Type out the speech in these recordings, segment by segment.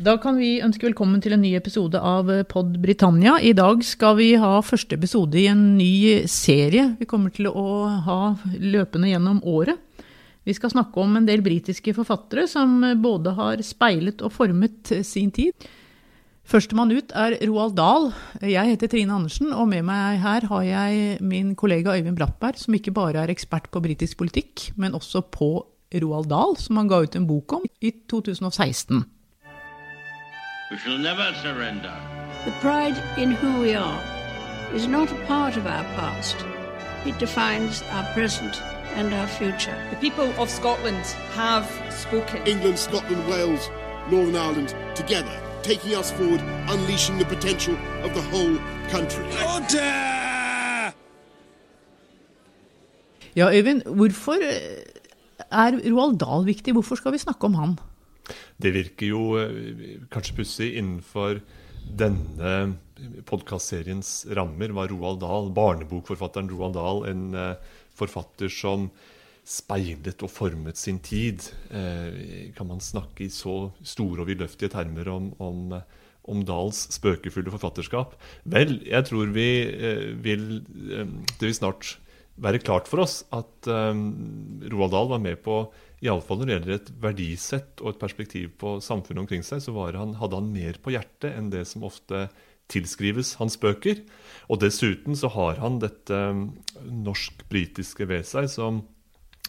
Da kan vi ønske velkommen til en ny episode av Pod Britannia. I dag skal vi ha første episode i en ny serie vi kommer til å ha løpende gjennom året. Vi skal snakke om en del britiske forfattere som både har speilet og formet sin tid. Førstemann ut er Roald Dahl. Jeg heter Trine Andersen, og med meg her har jeg min kollega Øyvind Brattberg, som ikke bare er ekspert på britisk politikk, men også på Roald Dahl, som han ga ut en bok om i 2016. We shall never surrender. The pride in who we are is not a part of our past. It defines our present and our future. The people of Scotland have spoken. England, Scotland, Wales, Northern Ireland, together, taking us forward, unleashing the potential of the whole country. Order! Ja, Øyvind, hvorfor er Roald Dahl viktig? Hvorfor skal vi snakke om han? Det virker jo eh, kanskje pussig innenfor denne podkastseriens rammer var Roald Dahl, barnebokforfatteren Roald Dahl, en uh, forfatter som speilet og formet sin tid. Uh, kan man snakke i så store og vidløftige termer om, om, om Dahls spøkefulle forfatterskap? Vel, jeg tror vi vil Det vil snart være klart for oss at Roald Dahl var med på Iallfall når det gjelder et verdisett og et perspektiv på samfunnet omkring seg, så han, hadde han mer på hjertet enn det som ofte tilskrives hans bøker. Og dessuten så har han dette um, norsk-britiske ved seg som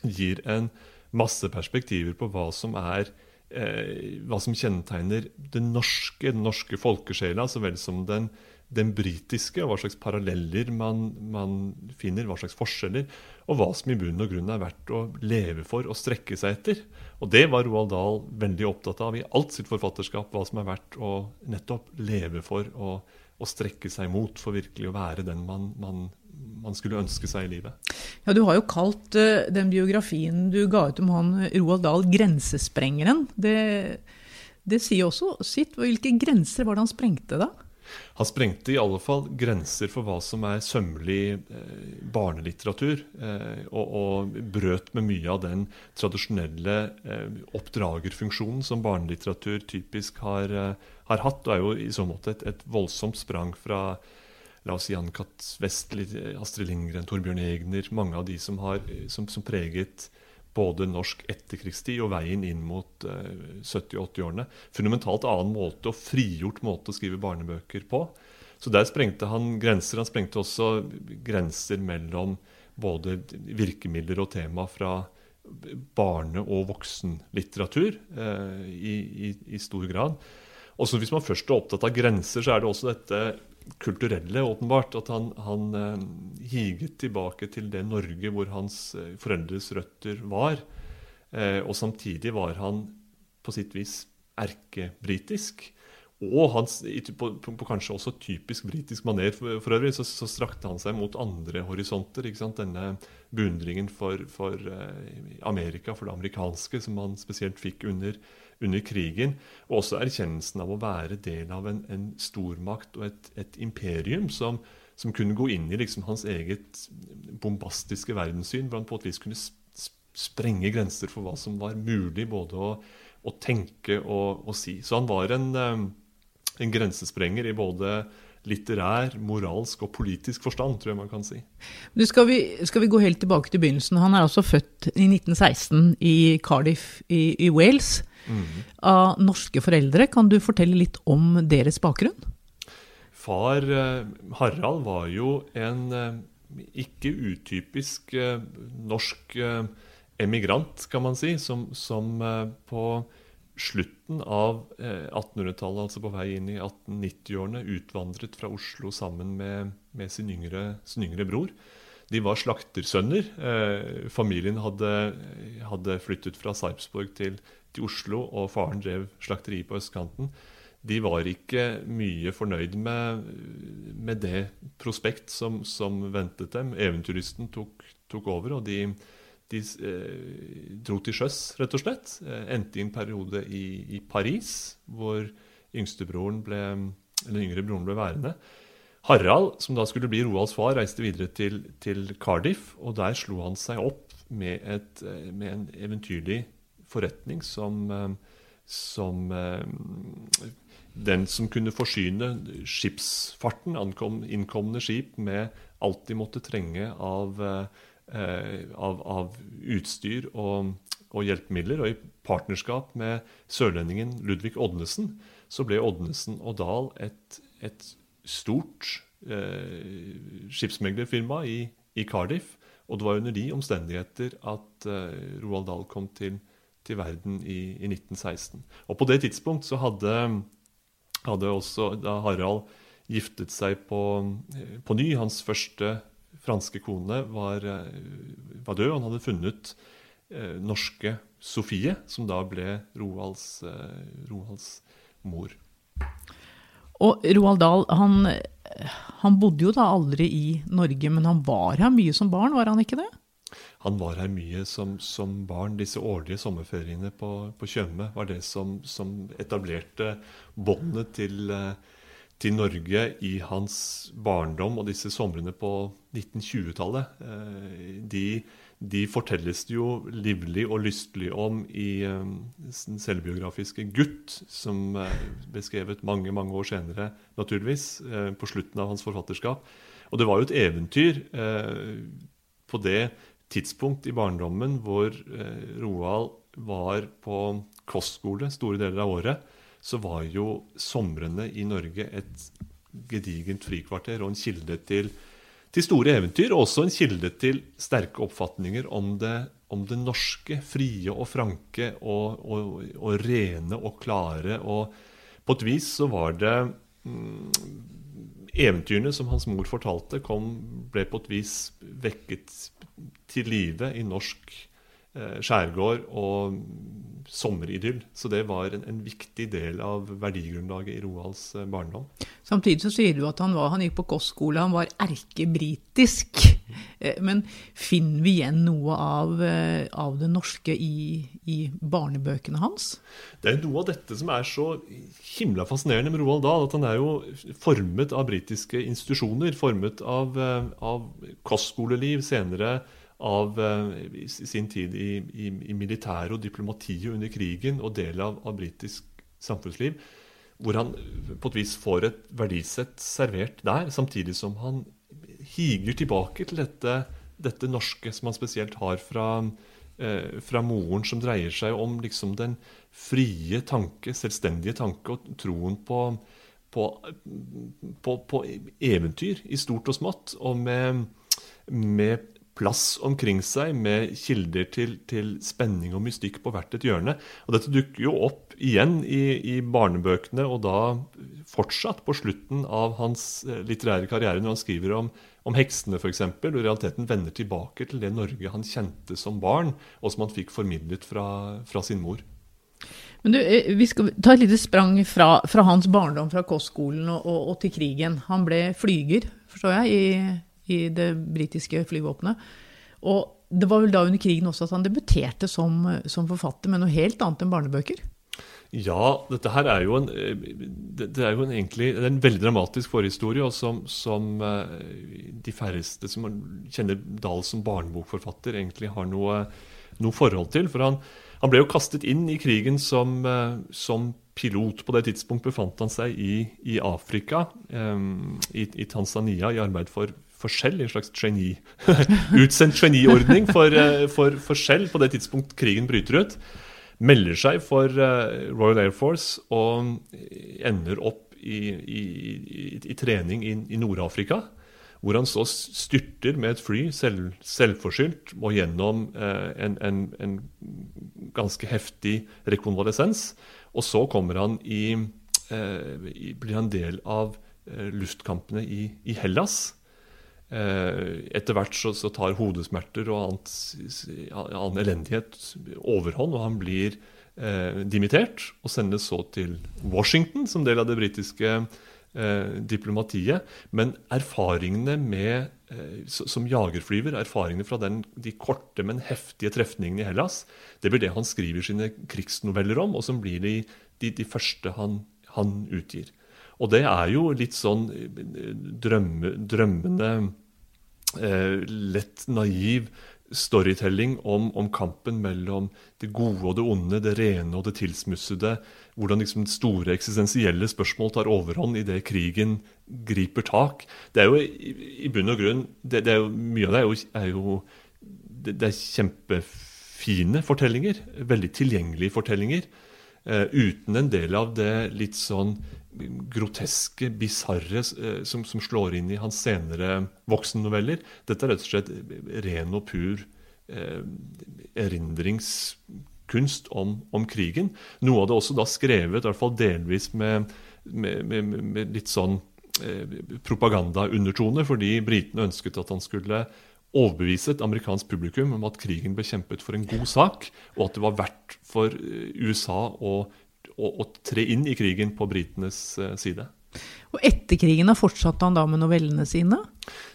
gir en masse perspektiver på hva som er eh, hva som kjennetegner den norske, den norske folkesjela så vel som den den britiske, og hva slags paralleller man, man, finner, hva slags forskjeller, og hva som i bunn og grunn er verdt å leve for og strekke seg etter. Og det var Roald Dahl veldig opptatt av i alt sitt forfatterskap, hva som er verdt å nettopp leve for og, og strekke seg mot for virkelig å være den man, man, man, skulle ønske seg i livet. Ja, Du har jo kalt uh, den biografien du ga ut om han Roald Dahl 'Grensesprengeren'. Det, det sier også sitt. Hvilke grenser var det han sprengte da? Han sprengte i alle fall grenser for hva som er sømmelig eh, barnelitteratur, eh, og, og, brøt med mye av den tradisjonelle eh, oppdragerfunksjonen som barnelitteratur typisk har, har, hatt, og er jo i så måte et, et voldsomt sprang fra la oss si Ann-Kat. Westli, Astrid Lindgren, Torbjørn Egner, mange av de som, har, som, som preget både norsk etterkrigstid og veien inn mot uh, eh, 70-80-årene. Fundamentalt annen måte og frigjort måte å skrive barnebøker på. Så der sprengte han grenser. Han sprengte også grenser mellom både virkemidler og tema fra barne- og voksenlitteratur eh, i, i, i, stor grad. Og så Hvis man først er opptatt av grenser, så er det også dette kulturelle, åpenbart. At han, han eh, higet tilbake til det Norge hvor hans eh, foreldres røtter var. Eh, og samtidig var han på sitt vis erkebritisk. Og hans, på, på, på, kanskje også typisk britisk maner for, for øvrig, så, så, strakte han seg mot andre horisonter. Denne beundringen for, for eh, Amerika, for det amerikanske, som han spesielt fikk under under krigen. Og også erkjennelsen av å være del av en, en stormakt og et, et imperium som, som, kunne gå inn i liksom hans eget bombastiske verdenssyn. Hvor han på et vis kunne sprenge grenser for hva som var mulig både å, å tenke og å si. Så han var en, eh, en grensesprenger i både litterær, moralsk og politisk forstand, tror jeg man kan si. Skal, vi, skal, vi, gå helt tilbake til begynnelsen? Han er altså født i 1916 i Cardiff i, i Wales mm. av norske foreldre. Kan du fortelle litt om deres bakgrunn? Far eh, Harald var jo en eh, ikke utypisk eh, norsk emigrant, kan man si, som, som på slutten av 1800-tallet, altså på vei inn i 1890-årene, utvandret fra Oslo sammen med, med sin, yngre, sin, yngre, bror. De var slaktersønner. Familien hadde, hadde, flyttet fra Sarpsborg til, til Oslo, og faren drev slakteri på østkanten. De var ikke mye fornøyd med, med det prospekt som, som, ventet dem. Eventyrlysten tok, tok, over, og de, de eh, dro til sjøs, rett og slett. Eh, endte i en periode i, i Paris, hvor yngstebroren ble, eller yngre broren ble værende. Harald, som da skulle bli Roalds far, reiste videre til, til Cardiff, og der slo han seg opp med, et, eh, med en eventyrlig forretning som, eh, som eh, den som kunne forsyne skipsfarten, ankom, innkomne skip, med alt de måtte trenge av, eh, av, av utstyr og, og, hjelpemidler. Og i partnerskap med sørlendingen Ludvig Odnesen så ble Odnesen og Dahl et, et stort eh, skipsmeglerfirma i, i, Cardiff. Og det var under de omstendigheter at eh, Roald Dahl kom til, til verden i, i, 1916. Og på det tidspunkt så hadde, hadde også Harald giftet seg på, på ny. Hans første franske kone var, eh, var død. Han hadde funnet eh, norske Sofie, som da ble Roalds, eh, Roalds mor. Og Roald Dahl, han, han, bodde jo da aldri i Norge, men han var her mye som barn, var han ikke det? Han var her mye som, som barn. Disse årlige sommerferiene på, Tjøme var det som, som etablerte båndet til, til, Norge i hans barndom og disse somrene på 1920-tallet. Eh, de de fortelles det jo livlig og lystelig om i um, den selvbiografiske 'Gutt', som beskrevet mange mange år senere, naturligvis, på slutten av hans forfatterskap. Og det var jo et eventyr på det tidspunkt i barndommen hvor uh, Roald var på kostskole store deler av året, så var jo somrene i Norge et gedigent frikvarter og en kilde til til store eventyr, og også en kilde til sterke oppfatninger om det, om det norske. Frie og franke og, og, og, rene og klare. Og på et vis så var det mm, Eventyrene som hans mor fortalte, kom, ble på et vis vekket til live i norsk skjærgård og sommeridyll. Så det var en, en, viktig del av verdigrunnlaget i Roalds eh, barndom. Samtidig så sier du at han, var, han gikk på kostskole, han var erkebritisk. Eh, men finner vi igjen noe av, eh, av det norske i, i, barnebøkene hans? Det er noe av dette som er så himla fascinerende med Roald Dahl. At han er jo formet av britiske institusjoner, formet av, av kostskoleliv senere av uh, sin tid i, i, i militæret og diplomatiet under krigen og del av, av britisk samfunnsliv, hvor han på et vis får et verdisett servert der, samtidig som han higer tilbake til dette, dette norske som han spesielt har fra, eh, fra moren, som dreier seg om liksom den frie tanke, selvstendige tanke og troen på, på, på, på eventyr i stort og smått, og med, med plass omkring seg med kilder til, til, spenning og mystikk på hvert et hjørne. Og Dette dukker jo opp igjen i, i, barnebøkene, og da fortsatt på slutten av hans eh, litterære karriere, når han skriver om, om heksene f.eks., og realiteten vender tilbake til det Norge han kjente som barn, og som han fikk formidlet fra, fra sin mor. Men du, eh, Vi skal ta et lite sprang fra, fra hans barndom, fra kostskolen og, og, og til krigen. Han ble flyger, forstår jeg, i i det britiske flyvåpenet. Og det var vel da under krigen også at han debuterte som, som forfatter med noe helt annet enn barnebøker? Ja, dette her er jo en, det er jo en, egentlig, det er en veldig dramatisk forhistorie, og som, som, eh, de færreste som kjenner Dahl som barnebokforfatter, egentlig har noe, noe forhold til. For han, han, ble jo kastet inn i krigen som, eh, som pilot. På det tidspunkt befant han seg i, i Afrika, i, i, Tanzania, i arbeid for for Shell, en slags trainee, utsendt for, eh, for, forskjell på det tidspunkt krigen bryter ut. Melder seg for uh, Royal Air Force og ender opp i, i, i, i trening i, Nord-Afrika. Hvor han så styrter med et fly, selv, selvforskyldt, og gjennom uh, en, en, en, ganske heftig rekonvalesens. Og så kommer han i, blir han del av luftkampene i Hellas Eh, etter hvert så, så, tar hodesmerter og annet, annen elendighet overhånd, og han blir eh, dimittert og sendes så til Washington som del av det britiske eh, diplomatiet. Men erfaringene med, eh, som jagerflyver, erfaringene fra den, de korte, men heftige trefningene i Hellas, det blir det han skriver sine krigsnoveller om, og som blir de, de, de første han, han utgir. Og det er jo litt sånn drømme, drømmende, eh, lett naiv storytelling om, om, kampen mellom det gode og det onde, det rene og det tilsmussede. Hvordan liksom store eksistensielle spørsmål tar overhånd idet krigen griper tak. Det er jo i, i bunn og grunn det, det jo, Mye av det er jo, er jo det, det, er kjempefine fortellinger. Veldig tilgjengelige fortellinger. Eh, uten en del av det litt sånn groteske, bisarre uh, som, som, slår inn i hans senere voksennoveller. Dette er rett og slett ren og pur eh, erindringskunst om, om, krigen. Noe av det også da skrevet, i hvert fall delvis med, med, med, med litt sånn propagandaundertone, fordi britene ønsket at han skulle overbevise et amerikansk publikum om at krigen ble kjempet for en god sak, og at det var verdt for eh, USA å, å, å tre inn i krigen på britenes eh, side. Og etter krigen da fortsatte han da med novellene sine?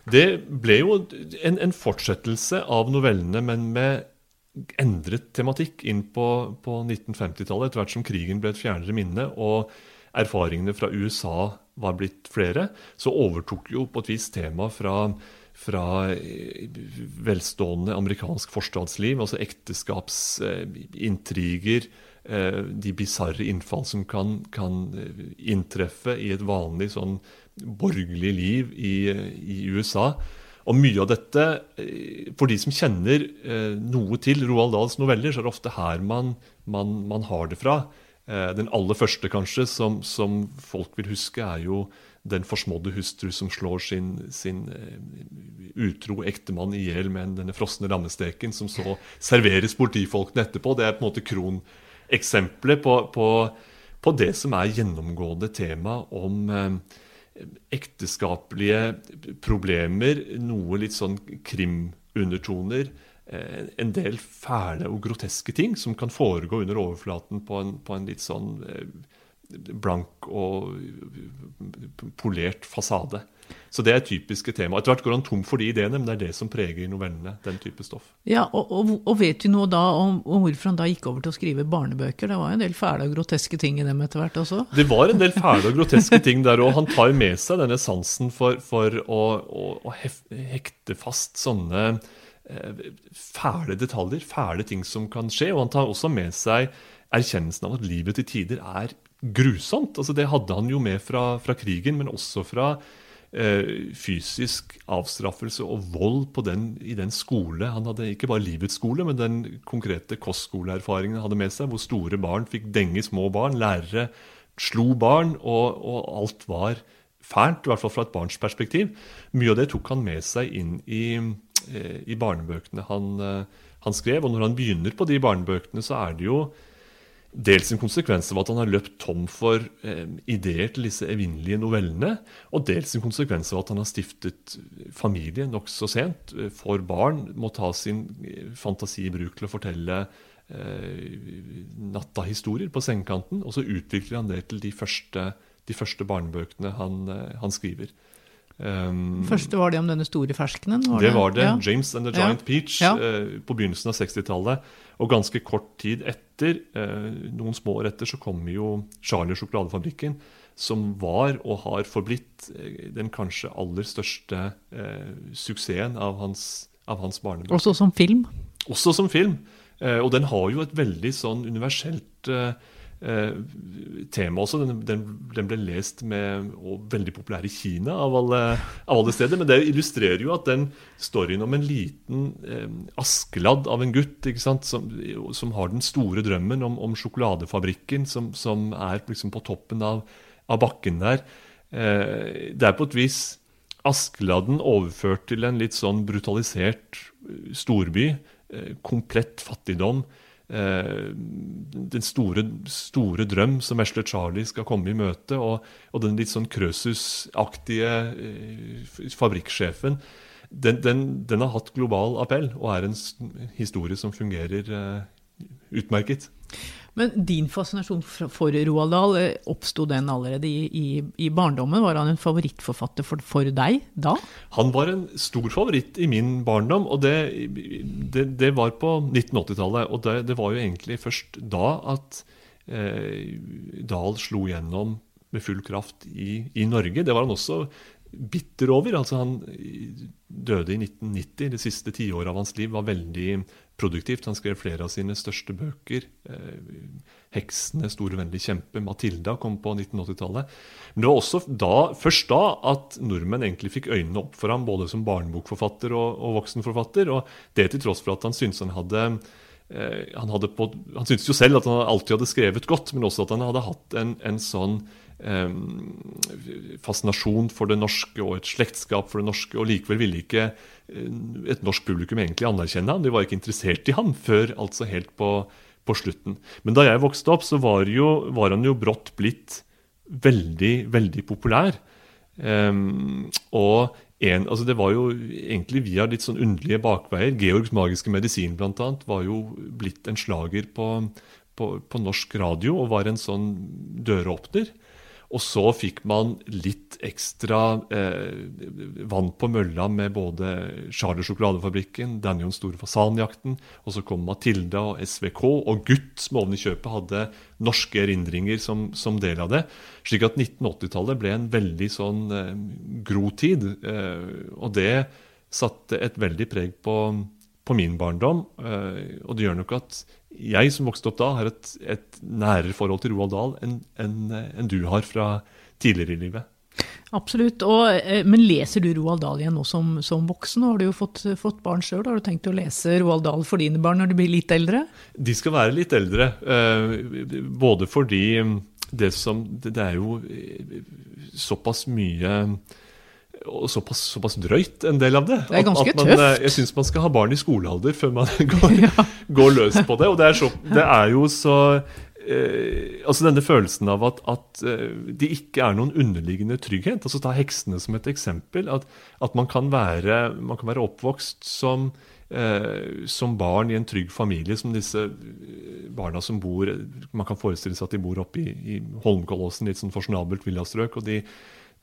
Det ble jo en, en fortsettelse av novellene, men med endret tematikk inn på, på 1950-tallet, etter hvert som krigen ble et fjernere minne og erfaringene fra USA var blitt flere, så overtok jo på et vis tema fra fra eh, velstående amerikansk forstadsliv, altså ekteskapsintriger, de bisarre innfall som kan, kan, eh, inntreffe i et vanlig sånn borgerlig liv i, i, USA. Og mye av dette, for de som kjenner noe til Roald Dahls noveller, så er det ofte her man, man, man har det fra. Den aller første kanskje som, som folk vil huske, er jo den forsmådde hustru som slår sin, sin utro ektemann i hjel med denne frosne lammesteken, som så serveres politifolkene etterpå. Det er på en måte kroneksempelet på, på, på, det som er gjennomgående tema om eh, ekteskapelige problemer, noe litt sånn krimundertoner. Eh, en del fæle og groteske ting som kan foregå under overflaten på en, på en litt sånn blank og polert fasade. Så det er typiske tema. Etter hvert går han tom for de ideene, men det er det som preger novellene. den type stoff. Ja, Og, og, og vet du noe da om, om, hvorfor han da gikk over til å skrive barnebøker? Det var jo en del fæle og groteske ting i dem etter hvert også? Det var en del fæle og groteske ting der òg. Han tar med seg denne sansen for, for å, å, å, hekte fast sånne eh, fæle detaljer, fæle ting som kan skje. Og han tar også med seg erkjennelsen av at livet til tider er grusomt. Altså, det hadde han jo med fra, fra krigen, men også fra eh, fysisk avstraffelse og vold den, i den skole. Han hadde ikke bare livets skole, men den konkrete kostskoleerfaringen han hadde med seg, hvor store barn fikk denge små barn, lærere slo barn, og, og alt var fælt, i hvert fall fra et barns perspektiv. Mye av det tok han med seg inn i, eh, i barnebøkene han, eh, han, skrev. Og når han begynner på de barnebøkene, så er det jo Dels en konsekvens av at han har løpt tom for eh, ideer til disse evinnelige novellene. Og dels en konsekvens av at han har stiftet familie nokså sent. Eh, får barn, må ta sin eh, fantasi i bruk til å fortelle eh, natta-historier på sengekanten. Og så utvikler han det til de første, de første barnebøkene han, eh, han skriver. Um, Første var det om denne store ferskenen? Var det, det, var det. Ja. James and the Giant ja. Peach ja. Eh, på begynnelsen av 60-tallet. Og ganske kort tid etter, uh, noen små år etter, så kommer jo Charlie sjokoladefabrikken. Som var og har forblitt uh, den kanskje aller største suksessen av hans, av hans barnebok. Også som film? Også som film. og den har jo et veldig sånn universelt eh, tema også. Den, den, den, ble lest med, og veldig populær i Kina, av alle, av alle, steder. Men det illustrerer jo at den storyen om en liten eh, Askeladd av en gutt som, som, har den store drømmen om, om sjokoladefabrikken, som, som er liksom på toppen av, av bakken der eh, Det er på et vis Askeladden overført til en litt sånn brutalisert eh, storby. Eh, komplett fattigdom den store, store, drøm som vesle Charlie skal komme i møte, og, og den litt sånn Krøsus-aktige eh, fabrikksjefen, den, den, den, har hatt global appell og er en historie som fungerer eh, utmerket. Men din fascinasjon for Roald Dahl, eh, oppsto den allerede i, i, i, barndommen? Var han en favorittforfatter for, for, deg da? Han var en stor favoritt i min barndom, og det, det, det var på 1980-tallet. Og det, det, var jo egentlig først da at eh, Dahl slo gjennom med full kraft i, i, Norge. Det var han også bitter over. Altså Han døde i 1990. Det siste tiåret av hans liv var veldig produktivt. Han skrev flere av sine største bøker. Eh, 'Heksene', 'Store vennlige kjempe', 'Matilda' kom på 1980-tallet. Men det var også da, først da at nordmenn egentlig fikk øynene opp for ham, både som barnebokforfatter og, og voksenforfatter. Og det til tross for at han syntes han hadde eh, han, han syntes jo selv at han alltid hadde skrevet godt, men også at han hadde hatt en, en sånn eh, fascinasjon for det norske og et slektskap for det norske, og likevel ville ikke eh, et norsk publikum egentlig anerkjenne ham. De var ikke interessert i ham før altså helt på, på slutten. Men da jeg vokste opp, så var, jo, var han jo brått blitt veldig, veldig populær. Um, og en, altså det var jo egentlig via litt sånn underlige bakveier. Georgs magiske medisin blant annet, var jo blitt en slager på, på, på norsk radio og var en sånn døråpner. Og så fikk man litt ekstra eh, vann på mølla med både Charlie Sjokoladefabrikken, Danny store fasanjakten, og så kom Matilda og SVK, og Gutt, som oven i kjøpet hadde norske erindringer som, som, del av det. Slik at 1980-tallet ble en veldig sånn eh, grotid. Eh, og det satte et veldig preg på, på min barndom, eh, og det gjør nok at jeg som vokste opp da, har et, et nærere forhold til Roald Dahl enn en, en du har fra tidligere i livet. Absolutt. Og, eh, men leser du Roald Dahl igjen nå som, som voksen? Nå har du jo fått, fått barn sjøl. Har du tenkt å lese Roald Dahl for dine barn når de blir litt eldre? De skal være litt eldre. Eh, både fordi det som Det er jo såpass mye såpass, såpass, drøyt, en del av det. Det er ganske at, at man, tøft. Eh, jeg syns man skal ha barn i skolealder før man går, ja. går løs på det. Og det er, så, det er jo så eh, Altså denne følelsen av at, at eh, det ikke er noen underliggende trygghet. altså Ta heksene som et eksempel. At, at man, kan være, man, kan være, oppvokst som, eh, som barn i en trygg familie, som disse barna som bor Man kan forestille seg at de bor oppe i, i Holmenkollåsen, litt sånn fasjonabelt villastrøk. og de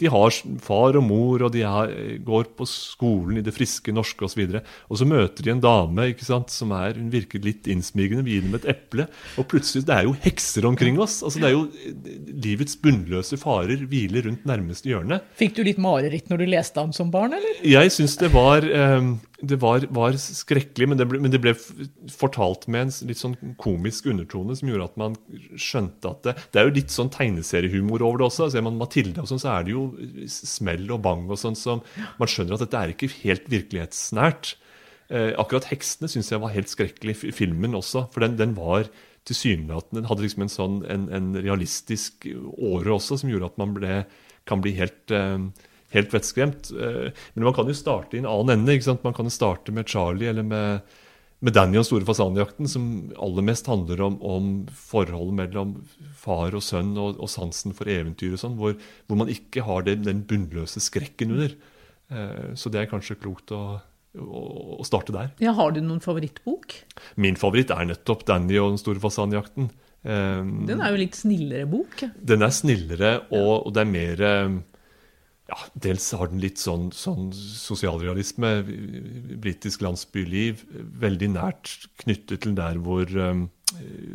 de har far og mor, og de har, går på skolen i det friske norske osv. Og, så og så møter de en dame ikke sant, som er, hun virker litt innsmigende, vi gir dem et eple. Og plutselig Det er jo hekser omkring oss. altså det er jo Livets bunnløse farer hviler rundt nærmeste hjørne. Fikk du litt mareritt når du leste ham som barn, eller? Jeg syns det var eh, det var, var, skrekkelig, men det, ble, men det, ble, fortalt med en litt sånn komisk undertone som gjorde at man skjønte at det Det er jo litt sånn tegneseriehumor over det også. Ser man Mathilde og sånn, så er det jo smell og bang og sånn som Man skjønner at dette er ikke helt virkelighetsnært. Eh, akkurat heksene syns jeg var helt skrekkelig, filmen også. For den, den var tilsynelatende Den hadde liksom en sånn en, en realistisk åre også, som gjorde at man ble, kan bli helt eh, helt vettskremt. Eh, men man kan jo starte i en annen ende. ikke sant? Man kan jo starte med Charlie eller med, med Danny og store fasanjakten, som aller mest handler om, om forholdet mellom far og sønn og, og sansen for eventyr og sånn, hvor, hvor, man ikke har det, den bunnløse skrekken under. Eh, så det er kanskje klokt å, å starte der. Ja, Har du noen favorittbok? Min favoritt er nettopp Danny og den store fasanjakten. Um, den er jo litt snillere bok? Den er snillere, og, og det er mer ja, dels har den litt sånn, sånn sosialrealisme, britisk landsbyliv, veldig nært knyttet til der hvor um,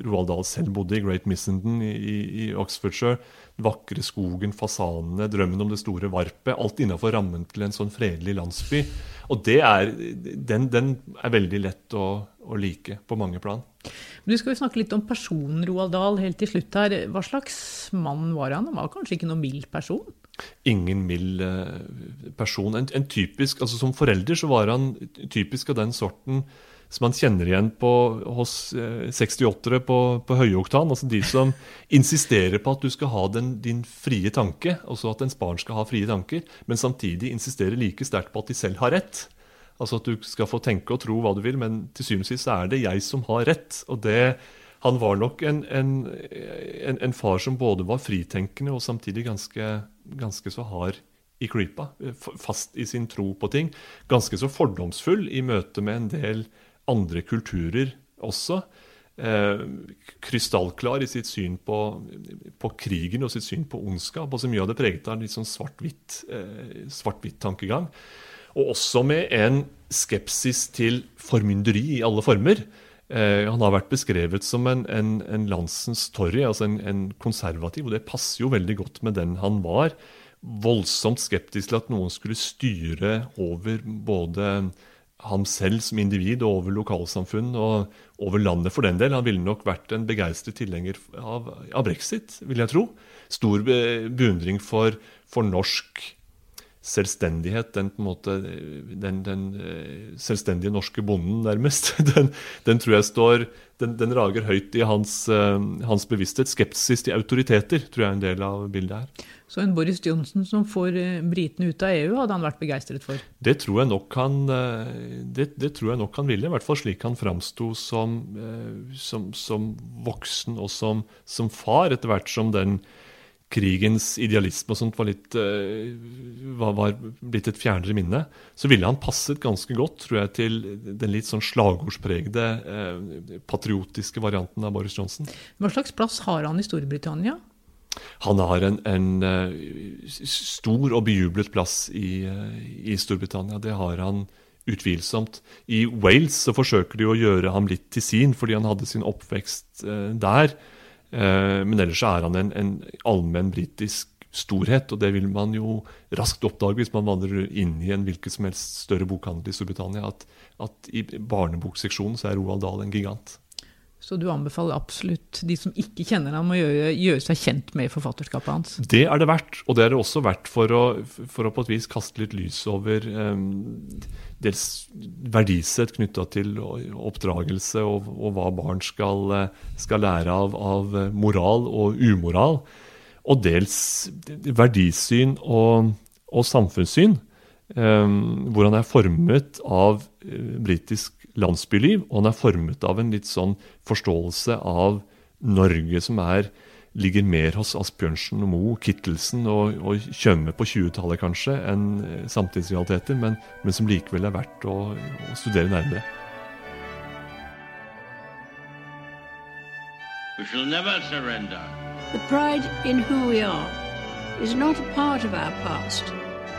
Roald Dahl selv bodde, i Great Missenden i, i, Oxfordshire. Den vakre skogen, fasanene, drømmen om det store varpet. Alt innafor rammen til en sånn fredelig landsby. Og er, den, den er veldig lett å, å, like på mange plan. Du skal jo snakke litt om personen Roald Dahl helt til slutt her. Hva slags mann var han? Han var kanskje ikke noen mild person? Ingen mild eh, person. En, en, typisk, altså Som forelder så var han typisk av den sorten som man kjenner igjen på, hos eh, 68-ere på, på høyoktan. Altså de som insisterer på at du skal ha den, din frie tanke, altså at ens barn skal ha frie tanker, men samtidig insisterer like sterkt på at de selv har rett. Altså at du skal få tenke og tro hva du vil, men til syvende og sist er det jeg som har rett. og det han var nok en, en, en, en, far som både var fritenkende og samtidig ganske, ganske så hard i klypa. Fast i sin tro på ting. Ganske så fordomsfull i møte med en del andre kulturer også. Eh, krystallklar i sitt syn på, på, krigen og sitt syn på ondskap. og så Mye av det preget av en litt sånn svart-hvitt-tankegang. Eh, og også med en skepsis til formynderi i alle former. Eh, han har vært beskrevet som en, en, en landsens Torry, altså en, en, konservativ, og det passer jo veldig godt med den han var. voldsomt skeptisk til at noen skulle styre over både ham selv som individ og over lokalsamfunn og over landet for den del. Han ville nok vært en begeistret tilhenger av, av, brexit, vil jeg tro. Stor beundring for, for norsk selvstendighet, den, måte, den, den eh, selvstendige norske bonden, nærmest, den, den tror jeg står den, den, rager høyt i hans, uh, hans, bevissthet. Skepsis til autoriteter tror jeg er en del av bildet her. Så en Boris Johnson som får uh, britene ut av EU, hadde han vært begeistret for? Det tror jeg nok han, det, det, tror jeg nok han ville. I hvert fall slik han framsto som, som, som, voksen og som, som far, etter hvert som den krigens idealisme og sånt var, litt, uh, var, var, blitt et fjernere minne, så ville han passet ganske godt tror jeg, til den litt sånn slagordspregede, uh, patriotiske varianten av Boris Johnson. Hva slags plass har han i Storbritannia? Han har en, en uh, stor og bejublet plass i, i, Storbritannia. Det har han utvilsomt. I Wales så forsøker de å gjøre ham litt til sin, fordi han hadde sin oppvekst der. Eh, men ellers er han en, en allmenn britisk storhet, og det vil man jo raskt oppdage hvis man vandrer inn i en hvilken som helst større bokhandel i Storbritannia, at, at i barnebokseksjonen så er Roald Dahl en gigant. Så du anbefaler absolutt de som ikke kjenner ham, å gjøre, gjøre, seg kjent med forfatterskapet hans? Det er det verdt, og det er det også verdt for å, for å på et vis kaste litt lys over um, dels verdisett knytta til oppdragelse og, og, hva barn skal, skal lære av, av, moral og umoral. Og dels verdisyn og, og samfunnssyn, um, hvor han er formet av uh, britisk landsbyliv, og han er formet av en litt sånn forståelse av Norge som er ligger mer hos Asbjørnsen og Moe, Kittelsen og, og Tjøme på 20-tallet kanskje, enn eh, samtidsrealiteter, men, men, som likevel er verdt å, å studere nærmere. We shall never surrender. The pride in who we are is not a part of our past.